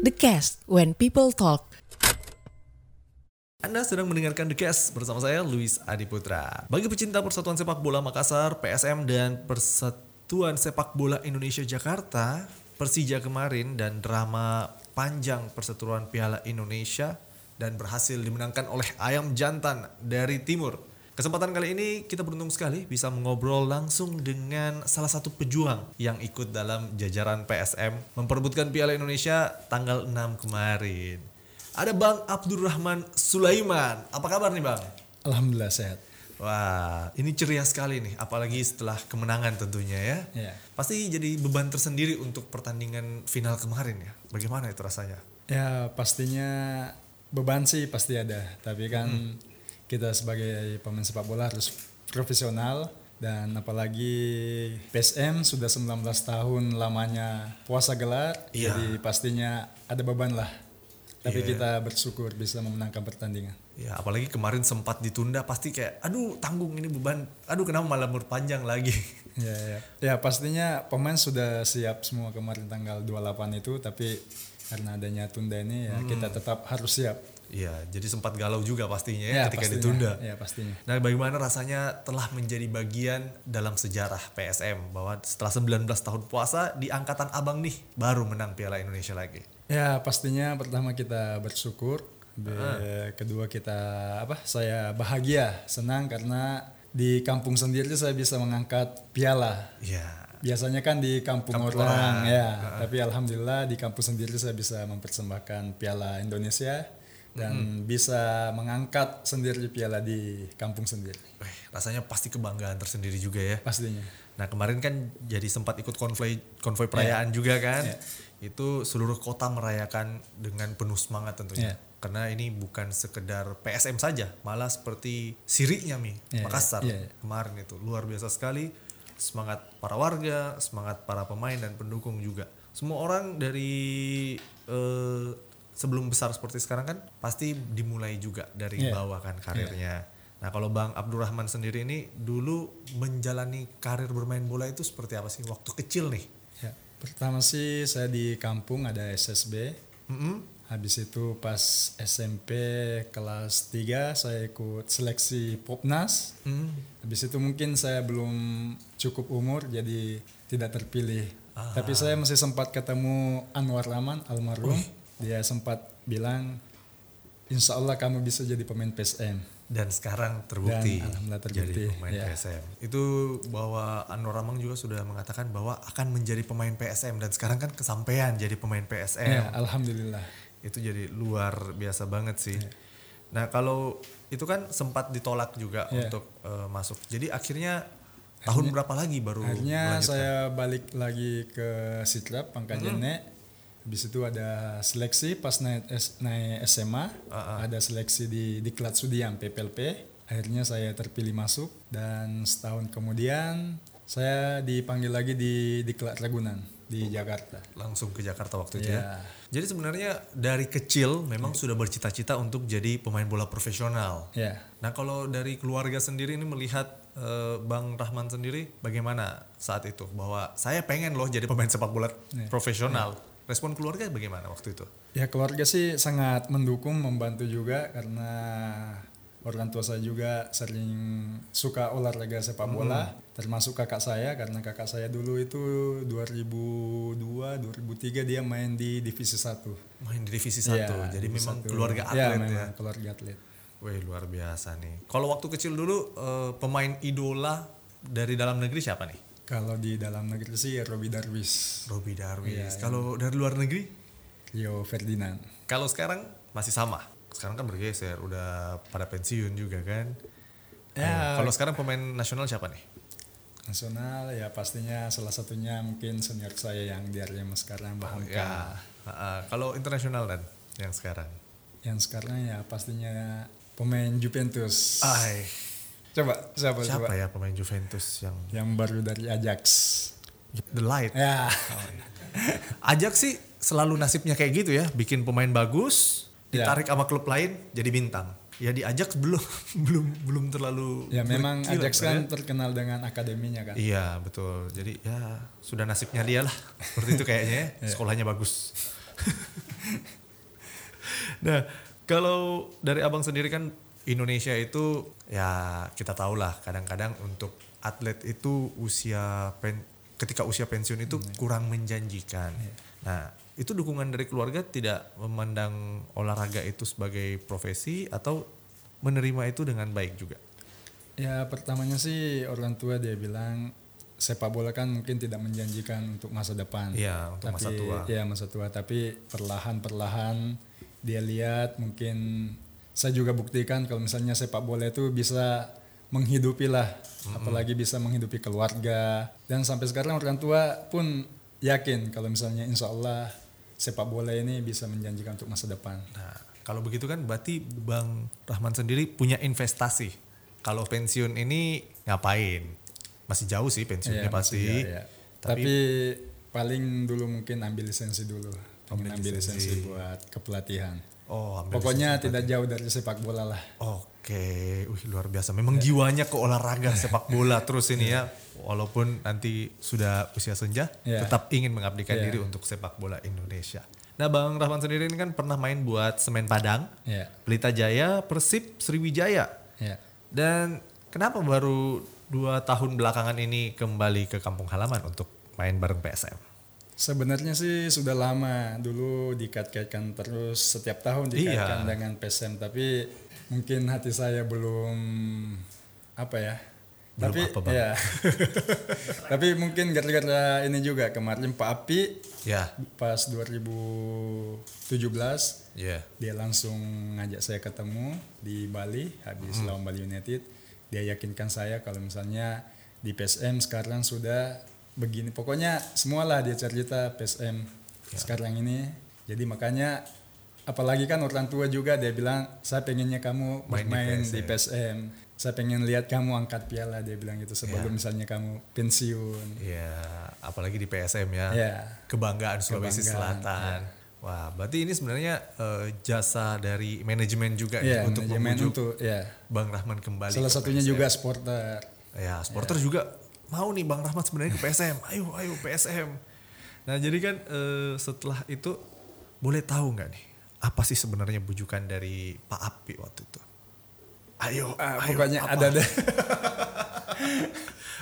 The Cast, when people talk. Anda sedang mendengarkan The Cast bersama saya Luis Adiputra. Bagi pecinta Persatuan Sepak Bola Makassar, PSM dan Persatuan Sepak Bola Indonesia Jakarta, Persija kemarin dan drama panjang perseteruan Piala Indonesia dan berhasil dimenangkan oleh Ayam Jantan dari Timur. Kesempatan kali ini kita beruntung sekali bisa mengobrol langsung dengan salah satu pejuang yang ikut dalam jajaran PSM memperebutkan Piala Indonesia tanggal 6 kemarin. Ada Bang Abdurrahman Sulaiman. Apa kabar nih Bang? Alhamdulillah sehat. Wah, ini ceria sekali nih, apalagi setelah kemenangan tentunya ya. Ya. Pasti jadi beban tersendiri untuk pertandingan final kemarin ya. Bagaimana itu rasanya? Ya pastinya beban sih pasti ada, tapi kan kita sebagai pemain sepak bola harus profesional dan apalagi PSM sudah 19 tahun lamanya puasa gelar, Iya. jadi pastinya ada beban lah. Tapi Iya. kita bersyukur bisa memenangkan pertandingan. Ya, apalagi kemarin sempat ditunda pasti kayak aduh tanggung ini beban. Aduh kenapa malah berpanjang lagi. Ya, ya. ya pastinya pemain sudah siap semua kemarin tanggal 28 itu, tapi karena adanya tunda ini ya kita tetap harus siap. Iya, jadi sempat galau juga pastinya ya, ketika pastinya. ditunda. Ya pastinya. Nah, bagaimana rasanya telah menjadi bagian dalam sejarah PSM bahwa setelah 19 tahun puasa di angkatan abang nih baru menang Piala Indonesia lagi. Ya pastinya pertama kita bersyukur, Be- kedua kita apa? Saya bahagia, senang karena di kampung sendiri saya bisa mengangkat piala. Iya. Biasanya kan di kampung, Kampung orang, orang. ya. Tapi alhamdulillah di kampung sendiri saya bisa mempersembahkan piala Indonesia dan bisa mengangkat sendiri piala di kampung sendiri. Weh, rasanya pasti kebanggaan tersendiri juga ya. Pastinya. Nah kemarin kan jadi sempat ikut konvoy konvoy perayaan juga kan. Iya. Itu seluruh kota merayakan dengan penuh semangat tentunya. Iya. Karena ini bukan sekedar PSM saja, malah seperti sirinya mi Iya, Makassar iya, iya. kemarin itu luar biasa sekali semangat para warga, semangat para pemain dan pendukung juga. Semua orang dari eh, sebelum besar seperti sekarang kan pasti dimulai juga dari Iya. bawah kan karirnya. Nah kalau Bang Abdurrahman sendiri ini dulu menjalani karir bermain bola itu seperti apa sih waktu kecil nih? Ya, pertama sih saya di kampung ada SSB. Mm-mm. Habis itu pas SMP kelas 3 saya ikut seleksi Popnas. Mm. Habis itu mungkin saya belum cukup umur jadi tidak terpilih. Tapi saya masih sempat ketemu Anwar Rahman almarhum. Dia sempat bilang Insya Allah kamu bisa jadi pemain PSM. Dan sekarang terbukti, Dan alhamdulillah terbukti, jadi pemain ya. PSM. Itu bahwa Anwar Ramang juga sudah mengatakan bahwa akan menjadi pemain PSM dan sekarang kan kesampaian jadi pemain PSM. Ya, alhamdulillah. Itu jadi luar biasa banget sih. Nah kalau itu kan sempat ditolak juga Ya. untuk eh, masuk. Jadi akhirnya tahun berapa lagi baru Akhirnya saya balik lagi ke Sitrap Pangkajene. Habis itu ada seleksi pas naik, S- naik SMA, ada seleksi di Diklat Sudiam PPLP. Akhirnya saya terpilih masuk dan setahun kemudian saya dipanggil lagi di Diklat Ragunan di Jakarta. langsung ke Jakarta waktu itu ya. Ya. Jadi sebenarnya dari kecil memang sudah bercita-cita untuk jadi pemain bola profesional. Ya, Nah kalau dari keluarga sendiri ini melihat eh, Bang Rahman sendiri bagaimana saat itu bahwa saya pengen loh jadi pemain sepak bola profesional. Respon keluarga bagaimana waktu itu? ya keluarga sih sangat mendukung, membantu juga karena orang tua saya juga sering suka olahraga sepak bola, termasuk kakak saya karena kakak saya dulu itu 2002 2003 dia main di divisi 1. Main di divisi satu, Iya, jadi divisi memang satu. keluarga ya, atlet ya. memang keluarga atlet. Wih luar biasa nih. Kalau waktu kecil dulu eh, pemain idola dari dalam negeri siapa nih? Kalau di dalam negeri sih Robi Darwis, Robi Darwis. Iya, Kalau dari luar negeri? Rio Ferdinand. Kalau sekarang masih sama. Sekarang kan bergeser, udah pada pensiun juga kan. Ya. Kalau sekarang pemain nasional siapa nih? Nasional ya pastinya salah satunya mungkin senior saya yang di Arema sekarang Bahamka. Ya. ah, ah. Kalau internasional dan yang sekarang. Yang sekarang ya pastinya pemain Juventus. Ay, Coba siapa, siapa coba? ya pemain Juventus yang Yang baru dari Ajax. The Light? Ya. Ajax sih selalu nasibnya kayak gitu ya, bikin pemain bagus, Ya. ditarik sama klub lain jadi bintang. Ya di Ajax belum belum belum terlalu Ya memang berkilat Ajax kan ya. terkenal dengan akademinya kan. Iya betul. Jadi ya sudah nasibnya dia lah. Seperti itu kayaknya ya. Sekolahnya bagus. nah, kalau dari abang sendiri kan Indonesia itu ya kita tahu lah kadang-kadang untuk atlet itu usia pen, ketika usia pensiun itu kurang menjanjikan. Nah, itu dukungan dari keluarga tidak memandang olahraga itu sebagai profesi atau menerima itu dengan baik juga. Ya pertamanya sih orang tua dia bilang sepak bola kan mungkin tidak menjanjikan untuk masa depan. Iya, untuk tapi, masa tua. Iya masa tua. Tapi perlahan-perlahan dia lihat mungkin saya juga buktikan kalau misalnya sepak bola itu bisa menghidupi lah, apalagi bisa menghidupi keluarga. Dan sampai sekarang orang tua pun yakin kalau misalnya insya Allah sepak bola ini bisa menjanjikan untuk masa depan. Nah, kalau begitu kan berarti Bang Rahman sendiri punya investasi. Kalau pensiun ini ngapain? Masih jauh sih pensiunnya Iya, pasti. ya, ya. Tapi, Tapi, paling dulu mungkin ambil lisensi dulu. Ambil ambil lisensi. lisensi. buat kepelatihan. oh, ambil Pokoknya lisensi tidak jauh dari sepak bola lah. Oke, wih luar biasa. Memang jiwanya ke olahraga sepak bola terus ini ya. Walaupun nanti sudah usia senja, Iya. tetap ingin mengabdikan Iya. diri untuk sepak bola Indonesia. Nah, Bang Rahman sendiri ini kan pernah main buat Semen Padang, Ya, Pelita Jaya, Persib, Sriwijaya. ya. Dan kenapa baru dua tahun belakangan ini kembali ke kampung halaman untuk main bareng PSM? Sebenarnya sih sudah lama dulu dikait-kaitkan terus setiap tahun dikaitkan Iya. dengan PSM tapi mungkin hati saya belum apa ya. Belum tapi apa, Bang? ya. tapi mungkin gara-gara ini juga kemarin Pak Api Ya, pas 2017 ya. dia langsung ngajak saya ketemu di Bali habis lawan Bali United dia yakinkan saya kalau misalnya di PSM sekarang sudah begini pokoknya semualah dia cerita PSM sekarang ini jadi makanya apalagi kan orang tua juga dia bilang saya pengennya kamu Main di bermain di PSM. PSM saya pengen lihat kamu angkat piala dia bilang gitu sebelum misalnya kamu pensiun Ya, apalagi di PSM ya. ya Kebanggaan Sulawesi Kebanggaan, Selatan. Wah, berarti ini sebenarnya eh, jasa dari manajemen juga ya nih untuk membujuk untuk ya Bang Rahman kembali. salah ke satunya PSM. juga supporter Ya, supporter juga mau nih Bang Rahmat sebenarnya ke PSM. Ayo, ayo PSM. Nah, jadi kan eh, setelah itu boleh tahu nggak nih apa sih sebenarnya bujukan dari Pak Api waktu itu? Ayo, Ah, ayo, pokoknya apa? ada deh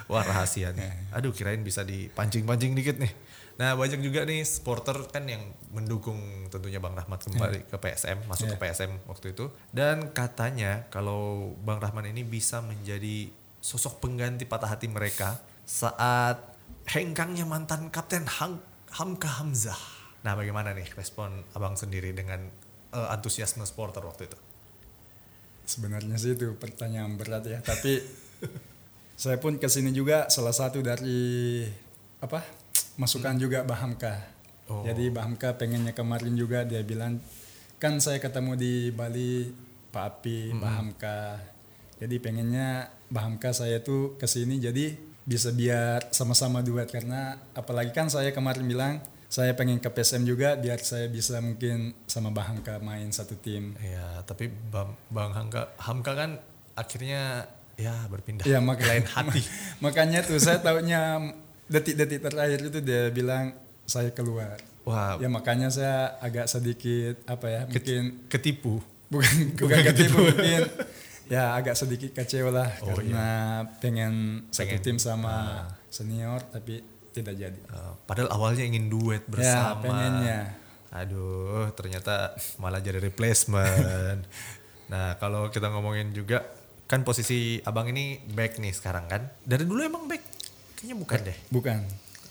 Wah rahasia nih. Aduh kirain bisa dipancing-pancing dikit nih. Nah banyak juga nih supporter kan yang mendukung tentunya Bang Rahmat kembali ke PSM, masuk ke PSM waktu itu. Dan katanya kalau Bang Rahman ini bisa menjadi sosok pengganti patah hati mereka saat hengkangnya mantan kapten Hang, Hamka Hamzah. Nah bagaimana nih respon abang sendiri dengan eh, antusiasme supporter waktu itu? Sebenarnya sih itu pertanyaan berat ya, tapi saya pun ke sini juga salah satu dari apa masukan juga Bahamka. Oh. Jadi Bahamka pengennya kemarin juga dia bilang kan saya ketemu di Bali Pak Api, Bahamka. Jadi pengennya Bahamka saya tuh ke sini jadi bisa biar sama-sama duet karena apalagi kan saya kemarin bilang saya pengen ke PSM juga biar saya bisa mungkin sama Bahamka main satu tim. Ya, tapi Bang, Bang Hamka, Hamka kan akhirnya ya berpindah Iya ke maka, lain hati. makanya tuh saya taunya detik-detik terakhir itu dia bilang saya keluar. Wah, Ya makanya saya agak sedikit apa ya mungkin ketipu. bukan bukan ketipu mungkin ya agak sedikit kecewa lah Oh, karena pengen satu Pengen. tim sama senior tapi tidak jadi. Eh, padahal awalnya ingin duet Ya bersama. pengennya. Aduh, ternyata malah jadi replacement. nah, kalau kita ngomongin juga kan posisi abang ini back nih sekarang kan. Dari dulu emang back? Kayaknya bukan deh. Bukan.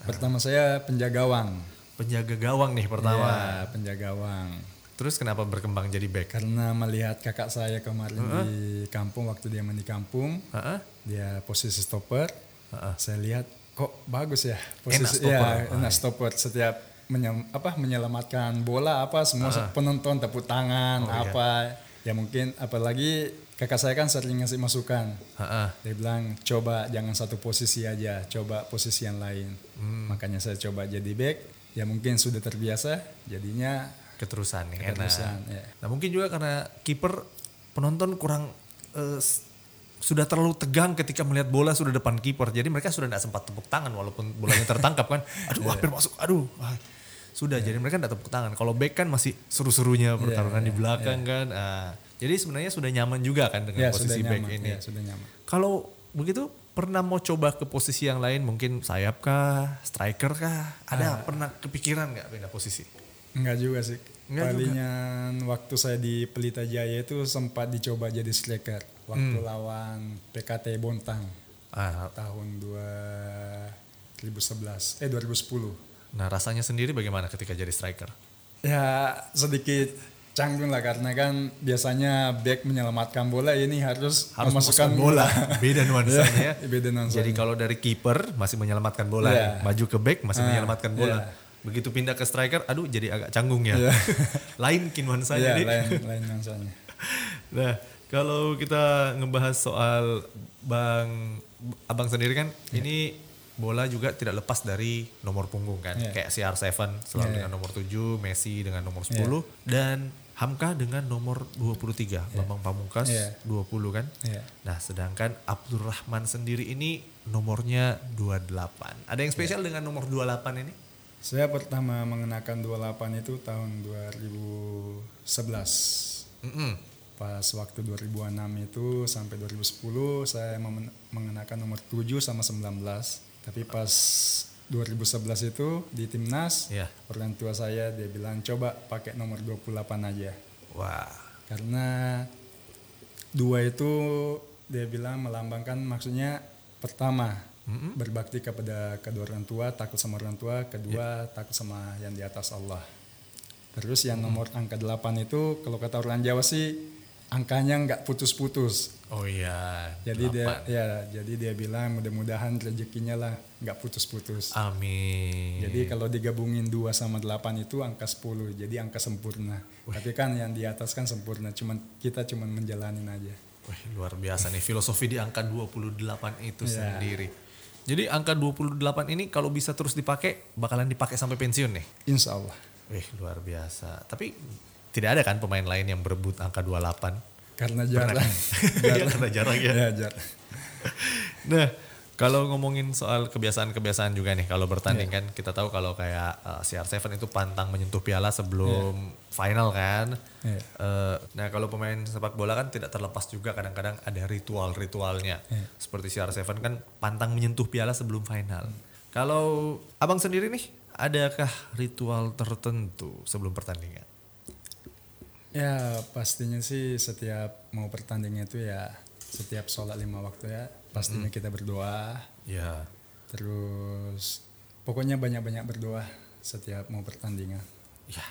Pertama saya penjaga gawang. Penjaga gawang nih pertama. Ya, penjaga gawang. Terus kenapa berkembang jadi back? Karena melihat kakak saya kemarin di kampung waktu dia main di kampung, Heeh. dia posisi stopper. Heeh. Saya lihat kok bagus ya Enak posisi stopper. ya enak stopper setiap menyem- apa menyelamatkan bola apa semua penonton tepuk tangan Oh, iya. apa ya mungkin apalagi kakak saya kan sering ngasih masukan Heeh. dia bilang coba jangan satu posisi aja coba posisi yang lain Hmm. makanya saya coba jadi back ya mungkin sudah terbiasa jadinya Keterusan nih, Keterusan, enak. ya. Nah mungkin juga karena kiper penonton kurang eh, s- sudah terlalu tegang ketika melihat bola sudah depan kiper. Jadi mereka sudah tidak sempat tepuk tangan walaupun bolanya tertangkap kan. Aduh hampir masuk. Aduh. Wah, sudah jadi mereka tidak tepuk tangan. Kalau back kan masih seru-serunya pertarungan iya, di belakang kan. Ah, jadi sebenarnya sudah nyaman juga kan dengan Ya, posisi back nyaman. ini. Ya, sudah nyaman. Kalau begitu pernah mau coba ke posisi yang lain mungkin sayap kah, striker kah? Ada pernah kepikiran nggak pindah posisi? Enggak juga sih. Enggak juga. Waktu saya di Pelita Jaya itu sempat dicoba jadi striker. Waktu lawan PKT Bontang Ah, tahun 2011 eh 2010. nah rasanya sendiri bagaimana ketika jadi striker? Ya sedikit canggung lah karena kan biasanya back menyelamatkan bola ini harus, Harus memasukkan bola. Beda nuansanya ya. Beda nuansanya. Jadi kalau dari kiper masih menyelamatkan bola, Iya. maju ke back masih Ah, menyelamatkan bola. iya. Begitu pindah ke striker, aduh jadi agak canggung ya. Iya. Lain kin nuansanya ya, nih. lain lain nuansanya. Nah, kalau kita ngebahas soal Bang Abang sendiri kan ini bola juga tidak lepas dari nomor punggung kan. Iya. Kayak CR7 selalu Iya. dengan nomor 7, Messi dengan nomor 10 dan Hamka dengan nomor 23, Bambang Pamungkas Iya. 20 kan. Iya. Nah, sedangkan Abdurrahman sendiri ini nomornya 28. Ada yang spesial dengan nomor 28 ini? Saya pertama mengenakan 28 itu tahun 2011. Mm-mm. Pas waktu 2006 itu sampai 2010 saya mengenakan nomor 7 sama 19. Tapi pas 2011 itu di timnas Iya. orang tua saya dia bilang coba pakai nomor 28 aja. Wah. Karena dua itu dia bilang melambangkan maksudnya pertama berbakti kepada kedua orang tua, takut sama orang tua, kedua takut sama yang di atas Allah. Terus yang nomor angka 8 itu kalau kata orang Jawa sih angkanya nggak putus-putus. Oh iya. Jadi dia delapan. ya jadi dia bilang mudah-mudahan rezekinya lah nggak putus-putus. Amin. Jadi kalau digabungin 2 sama 8 itu angka 10, jadi angka sempurna. Tapi kan yang di atas kan sempurna, cuman kita cuman menjalanin aja. Wih, luar biasa nih filosofi di angka 28 itu Iya. sendiri. Jadi angka 28 ini kalau bisa terus dipakai bakalan dipakai sampai pensiun nih. Insya Allah. Wih, luar biasa. Tapi tidak ada kan pemain lain yang berebut angka 28? Karena Pernah jarang. Iya, karena jarang ya. ya, jarang. Nah, kalau ngomongin soal kebiasaan-kebiasaan juga nih kalau bertanding kan kita tahu kalau kayak uh, CR7 itu pantang menyentuh piala sebelum final kan. Iya. Eh, nah, kalau pemain sepak bola kan tidak terlepas juga kadang-kadang ada ritual-ritualnya. Iya. Seperti CR7 kan pantang menyentuh piala sebelum final. Kalau Abang sendiri nih adakah ritual tertentu sebelum pertandingan? Ya pastinya sih setiap mau pertandingan itu ya setiap sholat lima waktu ya pastinya kita berdoa Ya. terus pokoknya banyak-banyak berdoa setiap mau pertandingan. Ya.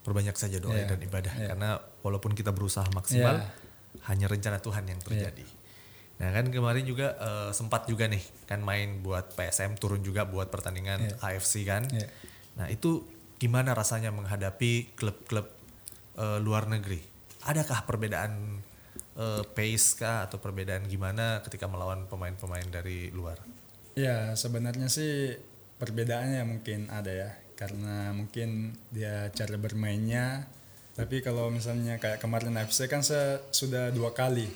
Perbanyak saja doa Iya, dan ibadah iya. karena walaupun kita berusaha maksimal Iya. hanya rencana Tuhan yang terjadi. Nah kan kemarin juga eh, sempat juga nih kan main buat PSM turun juga buat pertandingan Iya. AFC kan. Iya. Nah itu gimana rasanya menghadapi klub-klub eh, luar negeri? Adakah perbedaan eh, pace kah atau perbedaan gimana ketika melawan pemain-pemain dari luar? Ya sebenarnya sih perbedaannya mungkin ada ya karena mungkin dia cara bermainnya tapi kalau misalnya kayak kemarin AFC kan saya sudah dua kali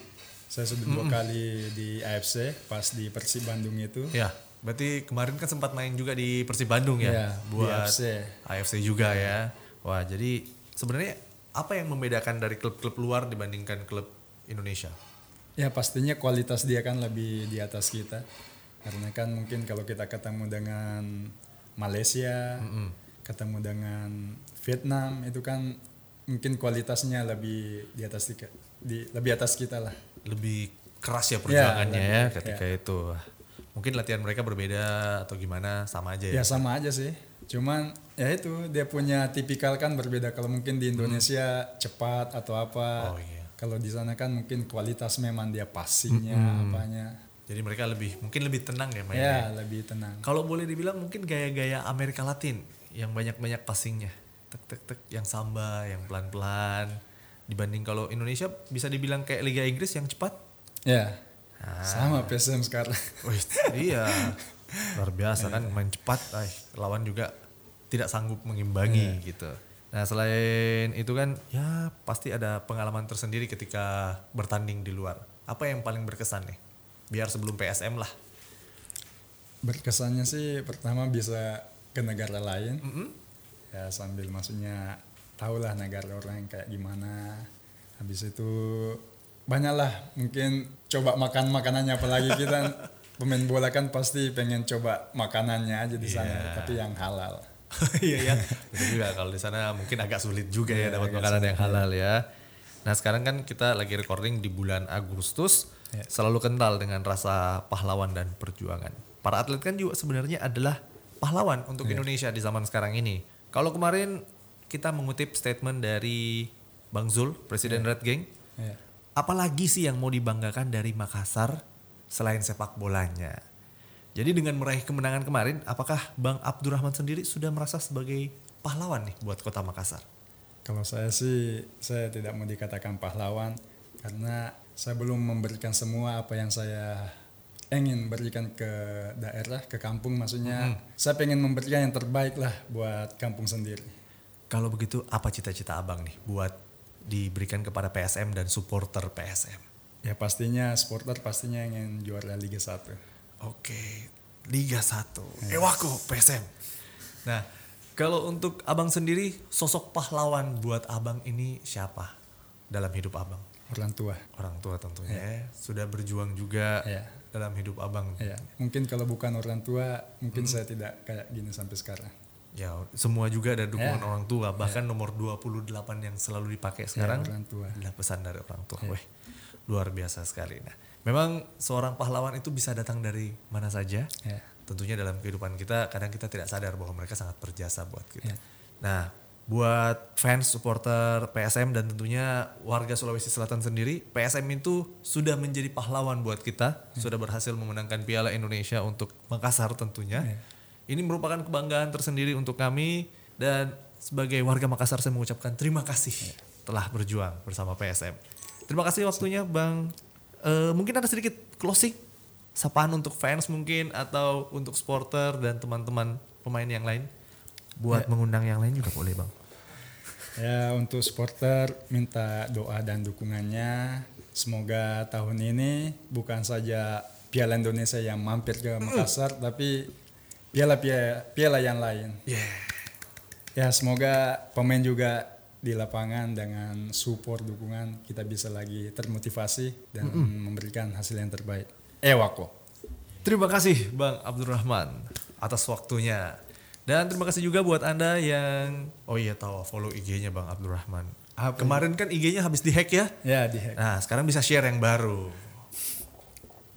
saya sudah dua kali di AFC pas di Persib Bandung itu Ya, berarti kemarin kan sempat main juga di Persib Bandung ya, di buat AFC. AFC juga ya. Wah, jadi sebenarnya apa yang membedakan dari klub-klub luar dibandingkan klub Indonesia? ya pastinya kualitas dia kan lebih di atas kita karena kan mungkin kalau kita ketemu dengan Malaysia ketemu dengan Vietnam itu kan mungkin kualitasnya lebih di atas kita di lebih atas kita lah Lebih keras ya perjuangannya ya, lebih, ketika itu. Mungkin latihan mereka berbeda atau gimana sama aja ya. ya sama aja sih cuman ya itu dia punya tipikal kan berbeda kalau mungkin di Indonesia cepat atau apa Oh iya. Kalau di sana kan mungkin kualitas memang dia passingnya apanya Jadi mereka lebih mungkin lebih tenang ya ya mainnya. lebih tenang Kalau boleh dibilang mungkin gaya-gaya Amerika Latin yang banyak-banyak passingnya. Tek tek tek yang samba, yang pelan-pelan. Dibanding kalau Indonesia bisa dibilang kayak Liga Inggris yang cepat. ya Ah. sama PSM sekarang Wih, iya. Luar biasa kan main cepat, ay, lawan juga tidak sanggup mengimbangi gitu. Nah, selain itu kan ya pasti ada pengalaman tersendiri ketika bertanding di luar. Apa yang paling berkesan nih? Biar sebelum PSM lah. berkesannya sih pertama bisa ke negara lain ya sambil maksudnya tahulah negara orang kayak gimana habis itu banyaklah mungkin coba makan makanannya apalagi kita pemain bola kan pasti pengen coba makanannya aja di sana Iya. tapi yang halal Iya ya, betul juga kalau di sana mungkin agak sulit juga ya Iya, dapat makanan yang halal ya. Nah sekarang kan kita lagi recording di bulan Agustus, Iya. selalu kental dengan rasa pahlawan dan perjuangan. Para atlet kan juga sebenarnya adalah pahlawan untuk Iya. Indonesia di zaman sekarang ini. Kalau kemarin kita mengutip statement dari Bang Zul, Presiden Red Gang, ya. apalagi sih yang mau dibanggakan dari Makassar selain sepak bolanya? Jadi dengan meraih kemenangan kemarin, apakah Bang Abdurrahman sendiri sudah merasa sebagai pahlawan nih buat kota Makassar? Kalau saya sih, saya tidak mau dikatakan pahlawan karena saya belum memberikan semua apa yang saya ingin berikan ke daerah, ke kampung maksudnya. Saya pengen memberikan yang terbaik lah buat kampung sendiri. Kalau begitu, apa cita-cita abang nih buat diberikan kepada PSM dan supporter PSM? Ya pastinya supporter pastinya ingin juara Liga 1. Oke, Liga 1, Ewako PSM. Nah, kalau untuk abang sendiri, sosok pahlawan buat abang ini siapa dalam hidup abang? Orang tua. Orang tua tentunya ya. Sudah berjuang juga Iya. dalam hidup abang. Ya, mungkin kalau bukan orang tua, mungkin saya tidak kayak gini sampai sekarang. Ya, semua juga ada dukungan Ya. orang tua. Bahkan nomor 28 yang selalu dipakai sekarang orang tua. adalah pesan dari orang tua. Weh, luar biasa sekali. Nah, memang seorang pahlawan itu bisa datang dari mana saja. Ya. Tentunya dalam kehidupan kita kadang kita tidak sadar bahwa mereka sangat berjasa buat kita. Ya. Nah, buat fans, supporter PSM dan tentunya warga Sulawesi Selatan sendiri, PSM itu sudah menjadi pahlawan buat kita, sudah berhasil memenangkan Piala Indonesia untuk Makassar tentunya. Ya. Ini merupakan kebanggaan tersendiri untuk kami dan sebagai warga Makassar saya mengucapkan terima kasih telah berjuang bersama PSM. Terima kasih waktunya Bang. Eh, mungkin ada sedikit closing sapaan untuk fans mungkin atau untuk supporter dan teman-teman pemain yang lain. Buat mengundang yang lain juga boleh Bang. Ya untuk supporter minta doa dan dukungannya. Semoga tahun ini bukan saja Piala Indonesia yang mampir ke Makassar, tapi piala-piala piala yang lain. Yeah. Ya semoga pemain juga di lapangan dengan support dukungan kita bisa lagi termotivasi dan memberikan hasil yang terbaik. Ewako. Terima kasih Bang Abdurrahman atas waktunya. Dan terima kasih juga buat Anda yang oh iya tahu follow IG-nya Bang Abdurrahman. Apa Kemarin kan IG-nya habis dihack ya. Ya di hack. Nah, sekarang bisa share yang baru.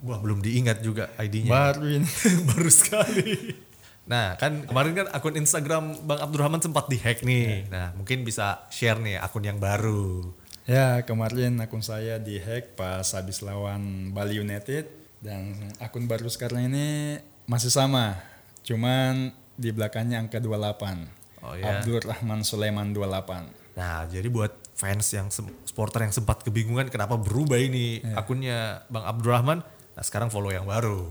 Wah, belum diingat juga ID-nya. Baru ini. baru sekali. Nah, kan kemarin kan akun Instagram Bang Abdurrahman sempat dihack nih. Nah, mungkin bisa share nih akun yang baru. Ya kemarin akun saya dihack pas habis lawan Bali United dan akun baru sekarang ini masih sama, cuman di belakangnya angka 28. Oh, ya. Abdul Rahman Sulaiman 28. Nah, jadi buat fans yang supporter yang sempat kebingungan kenapa berubah ini Iya. akunnya Bang Abdurrahman, nah sekarang follow yang baru.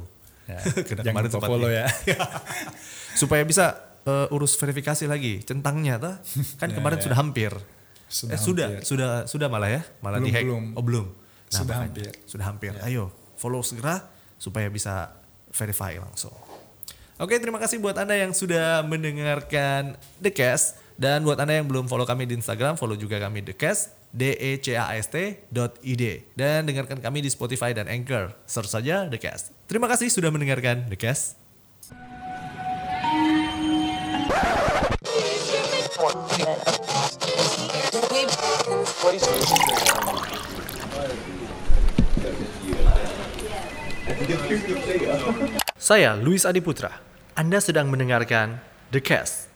Ya, Karena jangan kemarin sempat follow ya. Supaya bisa eh, urus verifikasi lagi centangnya tuh. Kan Ya, kemarin ya. sudah hampir. Sudah eh, sudah, hampir. sudah, sudah malah ya, malah Belum, dihack. belum. Oh belum. Sudah makanya, hampir. Ya. Sudah hampir. Ayo follow segera supaya bisa verify langsung. Oke, terima kasih buat Anda yang sudah mendengarkan The Cast. Dan buat Anda yang belum follow kami di Instagram, follow juga kami The Cast, d e c a s t id. Dan dengarkan kami di Spotify dan Anchor. Search saja The Cast. Terima kasih sudah mendengarkan The Cast. Saya Luis Adiputra. Anda sedang mendengarkan The Cast.